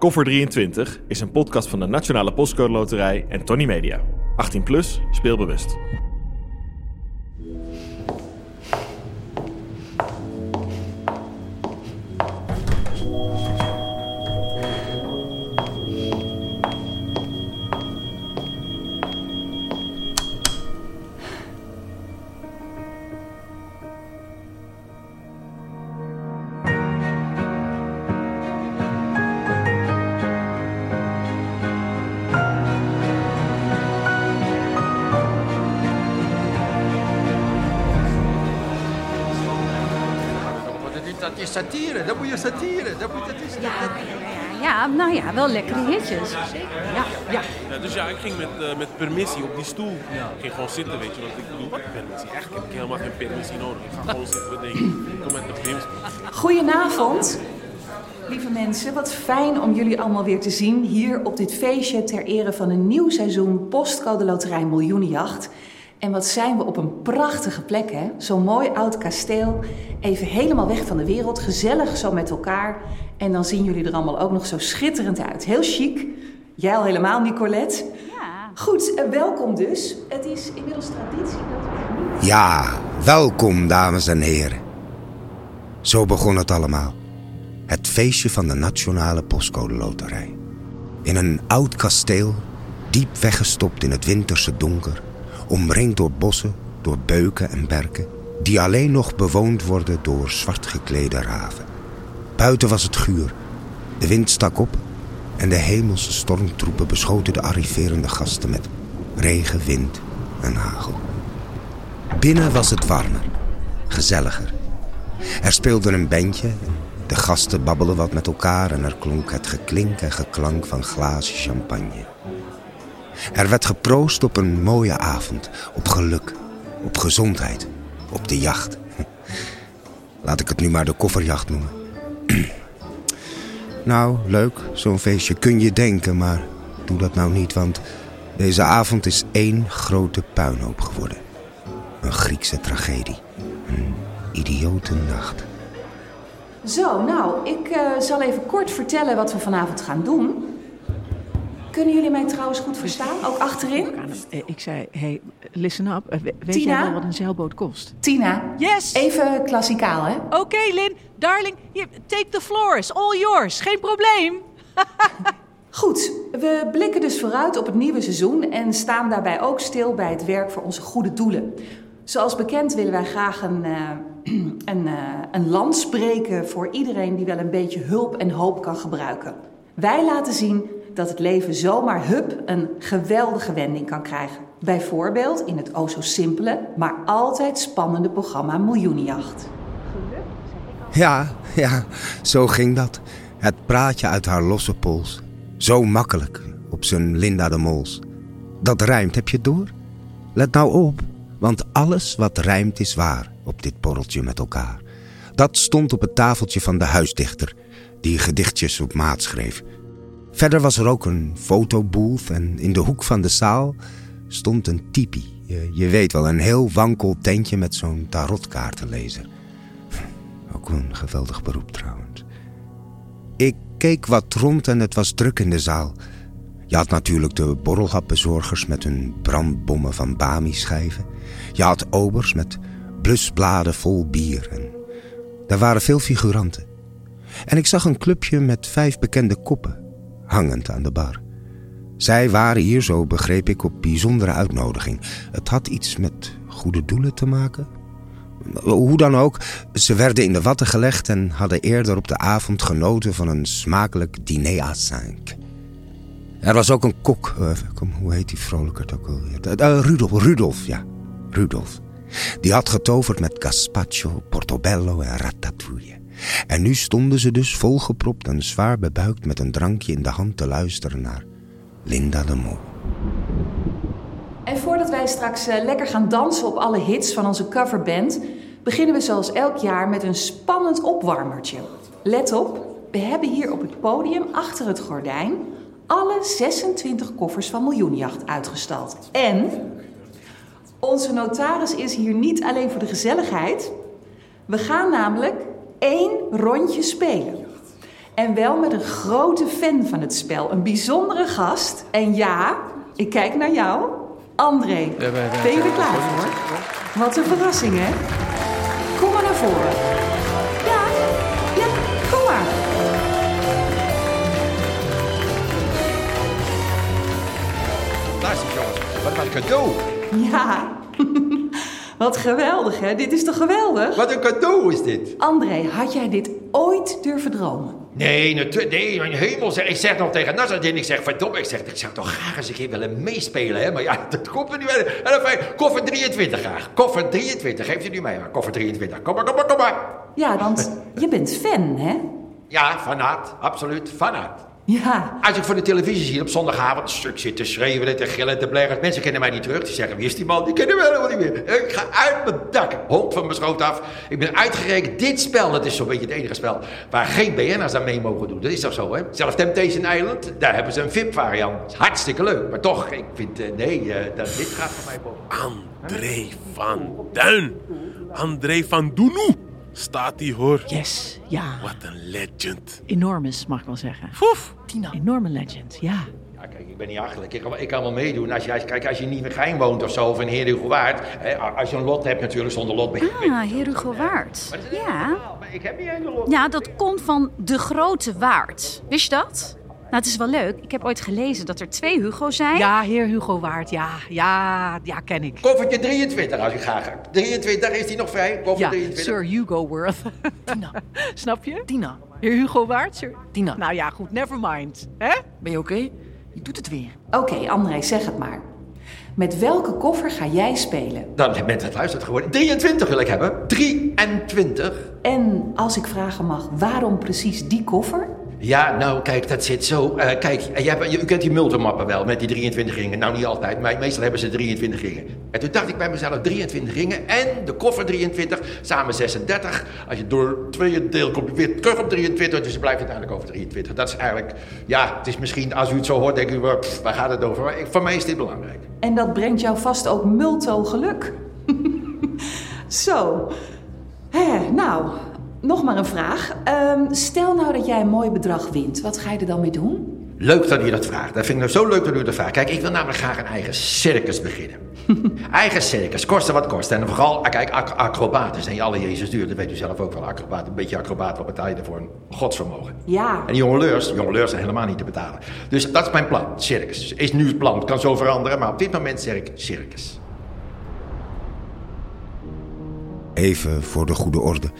Koffer 23 is een podcast van de Nationale Postcode Loterij en Tony Media. 18 plus, speelbewust. Is satire, dat moet je satire. Dat moet, dat is, Ja, ja, ja, nou ja, wel lekkere hitjes. Zeker. Ja, ja. Ja, dus ja, ik ging met, eh, met permissie op die stoel. Ik ging gewoon zitten, weet je. Want ik bedoel, wat permissie? Eigenlijk heb ik helemaal geen permissie nodig. Ik ga gewoon zitten bedenken. Ik kom met de prims. Goedenavond, lieve mensen. Wat fijn om jullie allemaal weer te zien hier op dit feestje ter ere van een nieuw seizoen Postcode Loterij Miljoenenjacht. En wat zijn we op een prachtige plek, hè? Zo'n mooi oud kasteel, even helemaal weg van de wereld, gezellig zo met elkaar. En dan zien jullie er allemaal ook nog zo schitterend uit. Heel chic. Jij al helemaal, Nicolette. ja. Goed, eh, welkom dus. Het is inmiddels traditie dat we niet... Ja, welkom dames en heren. Zo begon het allemaal. Het feestje van de Nationale Postcode Loterij. In een oud kasteel, diep weggestopt in het winterse donker, omringd door bossen, door beuken en berken, die alleen nog bewoond worden door zwart geklede raven. Buiten was het guur, de wind stak op en de hemelse stormtroepen beschoten de arriverende gasten met regen, wind en hagel. Binnen was het warmer, gezelliger. Er speelde een bandje, de gasten babbelden wat met elkaar en er klonk het geklink en geklank van glazen champagne. Er werd geproost op een mooie avond, op geluk, op gezondheid, op de jacht. Laat ik het nu maar de kofferjacht noemen. Nou, leuk, zo'n feestje kun je denken, maar doe dat nou niet, want deze avond is één grote puinhoop geworden. Een Griekse tragedie. Een idiote nacht. Zo, nou, ik eh, zal even kort vertellen wat we vanavond gaan doen. Kunnen jullie mij trouwens goed verstaan, ook achterin? Eh, Ik zei, hey, listen up. Eh, we- Weet Tina? jij wel wat een zeilboot kost? Tina, Yes! even klassikaal, hè? Oké, Lin. Darling, take the floor. It's all yours. Geen probleem. Goed, we blikken dus vooruit op het nieuwe seizoen en staan daarbij ook stil bij het werk voor onze goede doelen. Zoals bekend willen wij graag een, eh, een, eh, een land spreken voor iedereen die wel een beetje hulp en hoop kan gebruiken. Wij laten zien dat het leven zomaar hup een geweldige wending kan krijgen. Bijvoorbeeld in het o zo simpele, maar altijd spannende programma Miljoenenjacht. Ja, ja, zo ging dat. Het praatje uit haar losse pols. Zo makkelijk, op zijn Linda de Mols. Dat rijmt, heb je het door? Let nou op, want alles wat rijmt is waar op dit borreltje met elkaar. Dat stond op het tafeltje van de huisdichter, die gedichtjes op maat schreef. Verder was er ook een fotobooth en in de hoek van de zaal stond een tipi. Je, weet wel, een heel wankel tentje met zo'n tarotkaartenlezer. Ook een geweldig beroep trouwens. Ik keek wat rond en het was druk in de zaal. Je had natuurlijk de borrelhapbezorgers met hun brandbommen van Bami-schijven. Je had obers met blusbladen vol bier. En er waren veel figuranten. En ik zag een clubje met vijf bekende koppen, hangend aan de bar. Zij waren hier, zo begreep ik, op bijzondere uitnodiging. Het had iets met goede doelen te maken. Hoe dan ook, ze werden in de watten gelegd en hadden eerder op de avond genoten van een smakelijk diner à cinq. Er was ook een kok, eh, hoe heet die vrolijkert ook alweer? Eh, eh, Rudolf, Rudolf, ja, Rudolf. Die had getoverd met gazpacho, portobello en ratatouille. En nu stonden ze dus volgepropt en zwaar bebuikt met een drankje in de hand te luisteren naar Linda de Mol. En voordat wij straks eh, lekker gaan dansen op alle hits van onze coverband, beginnen we zoals elk jaar met een spannend opwarmertje. Let op, we hebben hier op het podium achter het gordijn alle 26 koffers van Miljoenjacht uitgestald. En onze notaris is hier niet alleen voor de gezelligheid. We gaan namelijk één rondje spelen. En wel met een grote fan van het spel. Een bijzondere gast. En ja, ik kijk naar jou. André, ben je er klaar voor? Wat een verrassing, hè? Kom maar naar voren. Ja, ja, kom maar. Luister jongens, wat een cadeau. Ja, wat geweldig, hè? Dit is toch geweldig? Wat een cadeau is dit. André, had jij dit ooit durven dromen? Nee, natuurlijk, nee, mijn hemel. zeg- Ik zeg nog tegen Nazardin, ik zeg, verdomme, ik zeg, ik zou toch graag eens een keer willen meespelen, hè. Maar ja, dat komt er niet bij. En dan fijn, koffer 23 graag. Koffer 23, geef je nu mee, maar koffer 23. Kom maar, kom maar, kom maar. Ja, want je bent fan, hè? Ja, fanaat, absoluut, fanaat. Ja, Als ik voor de televisie zie op zondagavond, een stuk zit te schreeuwen en te gillen en te blaren. Mensen kennen mij niet terug. Die zeggen, wie is die man? Die kennen mij helemaal niet meer. Ik ga uit mijn dak. Hond van mijn schoot af. Ik ben uitgerekend. Dit spel, dat is zo'n beetje het enige spel waar geen BN'ers aan mee mogen doen. Dat is toch zo, hè? Zelfs Temptation Island, daar hebben ze een VIP-variant. Hartstikke leuk. Maar toch, ik vind, eh, nee, eh, dat, dit gaat voor mij boven. André van Duin. André van Doenoe. Staat die hoor. Yes, ja. Wat een legend. Enormous, mag ik wel zeggen. Foef. Enorme legend, ja. Ja, kijk, ik ben niet achterlijk. Ik, kan- ik kan wel meedoen. Als je, als, kijk, als je niet in Gein woont of zo, of in Heer Waard. Hè, als je een lot hebt natuurlijk, zonder lot ben je... Ah, Heer Hugo Waard. Ja. Maar ik heb niet een lot. ja, dat komt van de grote waard. Wist je dat? Nou, het is wel leuk. Ik heb ooit gelezen dat er twee Hugo's zijn. Ja, heer Hugo Waard, ja. Ja, ja, ken ik. Koffertje 23 als ik graag heb. 23, is die nog vrij? Koffer Ja, 23. Sir Hugo Worth. Tina. Snap je? Tina. Heer Hugo Waard? Sir... Tina. Nou ja, goed, never mind. Hè? Ben je oké? Je doet het weer. oké, André, zeg het maar. Met welke koffer ga jij spelen? Dan met het luistert gewoon. 23 wil ik hebben. 23. En als ik vragen mag, waarom precies die koffer? Ja, nou kijk, dat zit zo. Eh, kijk, je, hebt, je, u kent die multimappen wel met die 23 ringen. Nou, niet altijd, maar meestal hebben ze 23 ringen. En toen dacht ik bij mezelf, 23 ringen en de koffer 23, samen 36. Als je door tweeën deelt, kom je weer terug op 23, dus je blijft uiteindelijk over 23. Dat is eigenlijk, ja, het is misschien, als u het zo hoort, denk u, waar gaat het over? Maar voor mij is dit belangrijk. En dat brengt jou vast ook multo geluk. Zo. Hé, nou, nog maar een vraag. Ehm, stel nou dat jij een mooi bedrag wint. Wat ga je er dan mee doen? Leuk dat u dat vraagt. Dat vind ik nou zo leuk dat u dat vraagt. Kijk, ik wil namelijk graag een eigen circus beginnen. eigen circus, kosten wat kost. En vooral, ah, kijk, ac acrobaten zijn alle Jezus duur. Dat weet u zelf ook wel. Acrobaten, een beetje acrobaten, wat betaal je ervoor? Een godsvermogen. Ja, En die jongeleurs, jongeleurs zijn helemaal niet te betalen. Dus dat is mijn plan, circus. Is nu het plan, het kan zo veranderen, maar op dit moment zeg ik circus. Even voor de goede orde.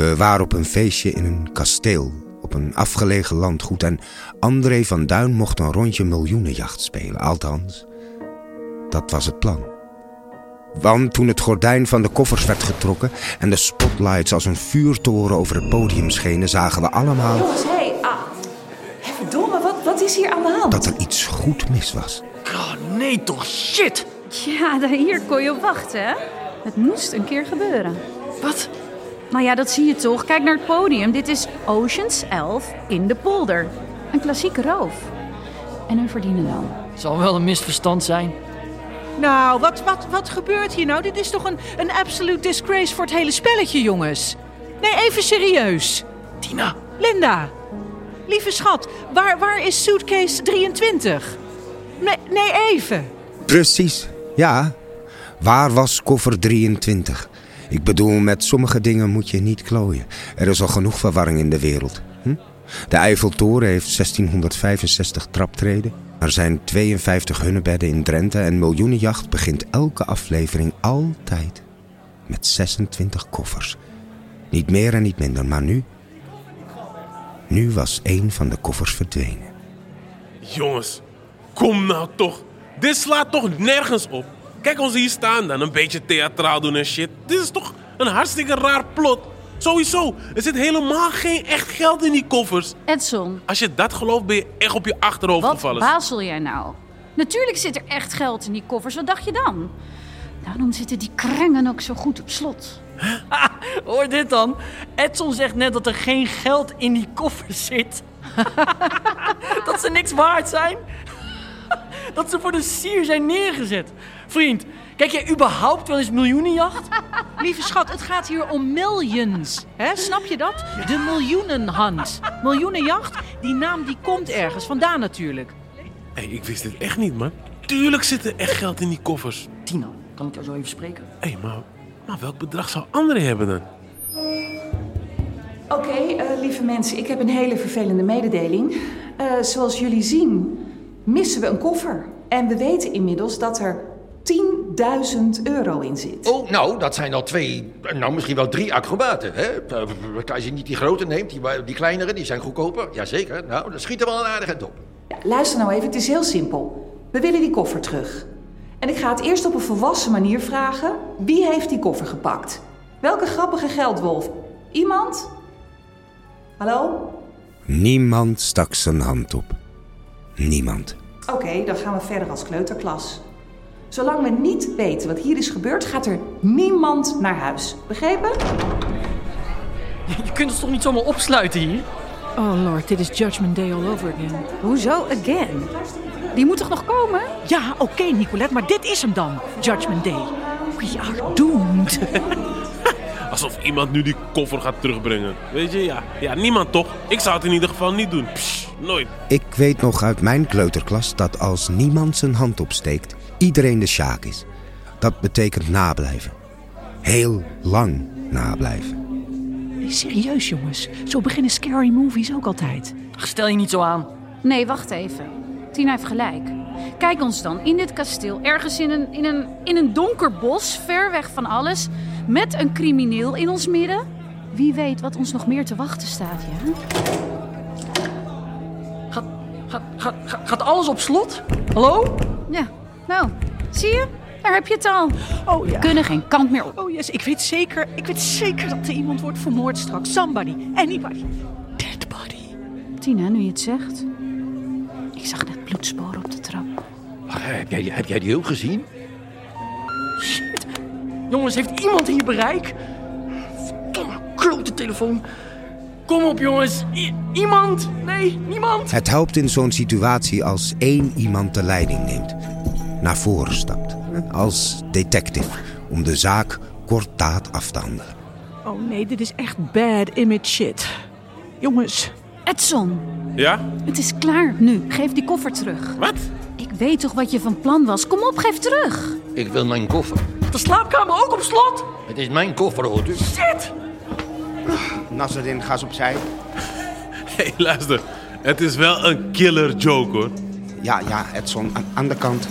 We waren op een feestje in een kasteel, op een afgelegen landgoed... en André van Duin mocht een rondje miljoenenjacht spelen. Althans, dat was het plan. Want toen het gordijn van de koffers werd getrokken... en de spotlights als een vuurtoren over het podium schenen... zagen we allemaal jongens, hé. Hey, ah, hé, verdomme, wat, wat is hier aan de hand? dat er iets goed mis was. Oh, nee toch, shit! Ja, daar- hier kon je op wachten, hè? Het moest een keer gebeuren. Wat? Nou ja, dat zie je toch. Kijk naar het podium. Dit is Oceans 11 in de polder. Een klassieke roof. En hun verdienen dan. Zal wel een misverstand zijn. Nou, wat, wat, wat gebeurt hier nou? Dit is toch een, een absolute disgrace voor het hele spelletje, jongens? Nee, even serieus. Tina, Linda, lieve schat, waar, waar is suitcase 23? Nee, nee, even. Precies, ja. Waar was koffer 23? Ik bedoel, met sommige dingen moet je niet klooien. Er is al genoeg verwarring in de wereld. Hm? De Eiffeltoren heeft 1665 traptreden. Er zijn 52 hunnebedden in Drenthe en Miljoenenjacht begint elke aflevering altijd met 26 koffers. Niet meer en niet minder, maar nu... Nu was één van de koffers verdwenen. Jongens, kom nou toch. Dit slaat toch nergens op. Kijk ons hier staan dan, een beetje theatraal doen en shit. Dit is toch een hartstikke raar plot. Sowieso, er zit helemaal geen echt geld in die koffers. Edson, Als je dat gelooft, ben je echt op je achterhoofd wat gevallen. bazel jij nou? Natuurlijk zit er echt geld in die koffers. Wat dacht je dan? Daarom zitten die krengen ook zo goed op slot. hoor dit dan. Edson zegt net dat er geen geld in die koffer zit. dat ze niks waard zijn. dat ze voor de sier zijn neergezet. Vriend, Kijk jij überhaupt wel eens miljoenenjacht? Lieve schat, het gaat hier om millions. Hè? Snap je dat? De miljoenenhand. Miljoenenjacht, die naam die komt ergens vandaan natuurlijk. Hé, ik wist dit echt niet, man. Tuurlijk zit er echt geld in die koffers. Tino, kan ik jou zo even spreken? Hé, maar, maar welk bedrag zou André hebben dan? Oké, eh, lieve mensen, ik heb een hele vervelende mededeling. Eh, zoals jullie zien, missen we een koffer. En we weten inmiddels dat er 10.000 euro in zit. Oh, nou, dat zijn al twee, nou misschien wel drie acrobaten. Hè? Eh, Als je niet die grote neemt, die, die kleinere, die zijn goedkoper. Jazeker, nou, dan schiet er wel een aardige op. Ja, luister nou even, het is heel simpel. We willen die koffer terug. En ik ga het eerst op een volwassen manier vragen. Wie heeft die koffer gepakt? Welke grappige geldwolf? Iemand? Hallo? Niemand stak zijn hand op. Niemand. Oké, dan gaan we verder als kleuterklas. Zolang we niet weten wat hier is gebeurd, gaat er niemand naar huis. Begrepen? Je kunt ons toch niet zomaar opsluiten hier? Oh lord, dit is Judgment Day all over again. Hoezo again? Die moet toch nog komen? Ja, oké Nicolette, maar dit is hem dan. Judgment Day. We are doomed. Alsof iemand nu die koffer gaat terugbrengen. Weet je, ja, ja niemand toch? Ik zou het in ieder geval niet doen. Psh, nooit. Ik weet nog uit mijn kleuterklas dat als niemand zijn hand opsteekt, iedereen de sjaak is. Dat betekent nablijven. Heel lang nablijven. Serieus jongens, zo beginnen scary movies ook altijd. Ach, Stel je niet zo aan. Nee, wacht even. Tina heeft gelijk. Kijk ons dan in dit kasteel, ergens in een, in, een, in een donker bos, ver weg van alles, met een crimineel in ons midden. Wie weet wat ons nog meer te wachten staat, ja? Gaat, gaat- gaat alles op slot? Hallo? Ja, nou, zie je? Daar heb je het al. Oh ja. We kunnen geen kant meer op. Oh yes, ik weet zeker, ik weet zeker dat er iemand wordt vermoord straks. Somebody, anybody. Dead body. Tina, nu je het zegt. Ik zag net bloedsporen op de trap. Heb jij, heb jij die ook gezien? Shit. Jongens, heeft iemand hier bereik? Verdomme, klote telefoon. Kom op jongens. I- iemand? Nee, niemand. Het helpt in zo'n situatie als één iemand de leiding neemt. Naar voren stapt. Als detective. Om de zaak kortdaad af te handelen. Oh nee, dit is echt bad image shit. Jongens, Edson, Ja? het is klaar nu. Geef die koffer terug. Wat? Ik weet toch wat je van plan was. Kom op, geef terug. Ik wil mijn koffer. De slaapkamer ook op slot? Het is mijn koffer, hoort u. Shit. Nasserin, ga eens opzij. Hé, hey, luister. Het is wel een killer joke, hoor. Ja, ja, Edson, aan, aan de kant.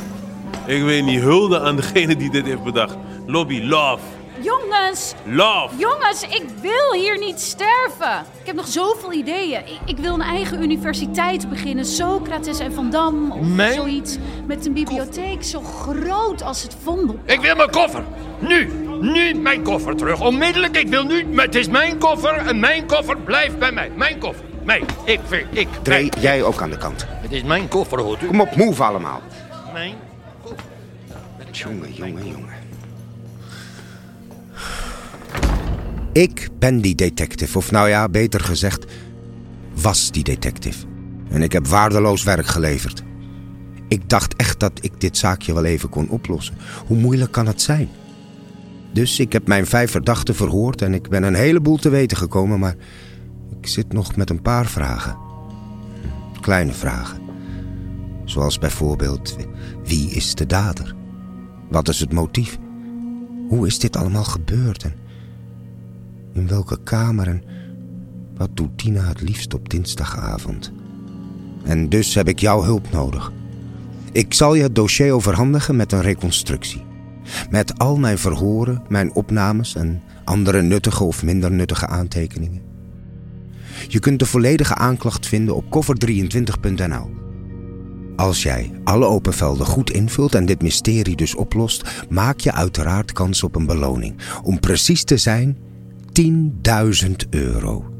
Ik weet niet, hulde aan degene die dit heeft bedacht. Lobby, love. Jongens, Love. jongens, ik wil hier niet sterven. Ik heb nog zoveel ideeën. Ik, ik wil een eigen universiteit beginnen. Socrates en Van Dam of Mijn zoiets. Met een bibliotheek zo groot als het Vondel. Ik wil mijn koffer. Nu. Nu mijn koffer terug. Onmiddellijk. Ik wil nu. maar Het is mijn koffer en mijn koffer blijft bij mij. Mijn koffer. Mij. Ik vind. Ik. Dre, mij. jij ook aan de kant. Het is mijn koffer, hoort u. Kom op, move allemaal. Mijn koffer. Jongen, jongen, jongen. Ik ben die detective, of nou ja, beter gezegd, was die detective. En ik heb waardeloos werk geleverd. Ik dacht echt dat ik dit zaakje wel even kon oplossen. Hoe moeilijk kan het zijn? Dus ik heb mijn vijf verdachten verhoord en ik ben een heleboel te weten gekomen, maar ik zit nog met een paar vragen. Kleine vragen. Zoals bijvoorbeeld, wie is de dader? Wat is het motief? Hoe is dit allemaal gebeurd? En in welke kamer? En wat doet Tina het liefst op dinsdagavond? En dus heb ik jouw hulp nodig. Ik zal je het dossier overhandigen met een reconstructie. Met al mijn verhoren, mijn opnames en andere nuttige of minder nuttige aantekeningen. Je kunt de volledige aanklacht vinden op koffer23.nl. Als jij alle open velden goed invult en dit mysterie dus oplost, maak je uiteraard kans op een beloning. Om precies te zijn, 10.000 euro.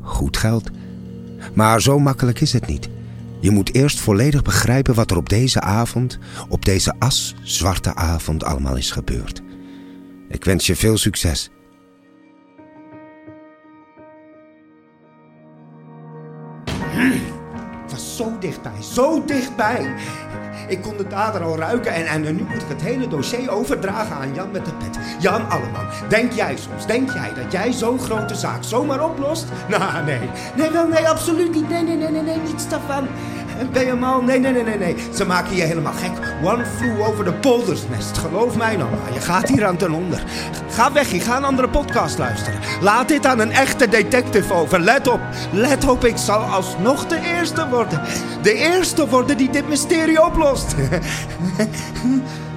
Goed geld. Maar zo makkelijk is het niet. Je moet eerst volledig begrijpen wat er op deze avond, op deze as-zwarte avond allemaal is gebeurd. Ik wens je veel succes. Dichtbij, zo dichtbij. Ik kon de dader al ruiken en, en nu moet ik het hele dossier overdragen aan Jan met de pet. Jan Alleman, denk jij soms, denk jij dat jij zo'n grote zaak zomaar oplost? Nou, nee. Nee, wel, nee, absoluut niet. Nee, nee, nee, nee, nee, niets daarvan. Ben je mal? Nee, nee, nee, nee, nee. Ze maken je helemaal gek. One flew over de poldersnest. Geloof mij nou maar. Je gaat hier aan ten onder. Ga weg, je ga een andere podcast luisteren. Laat dit aan een echte detective over. Let op. Let op, ik zal alsnog de eerste worden. De eerste worden die dit mysterie oplost.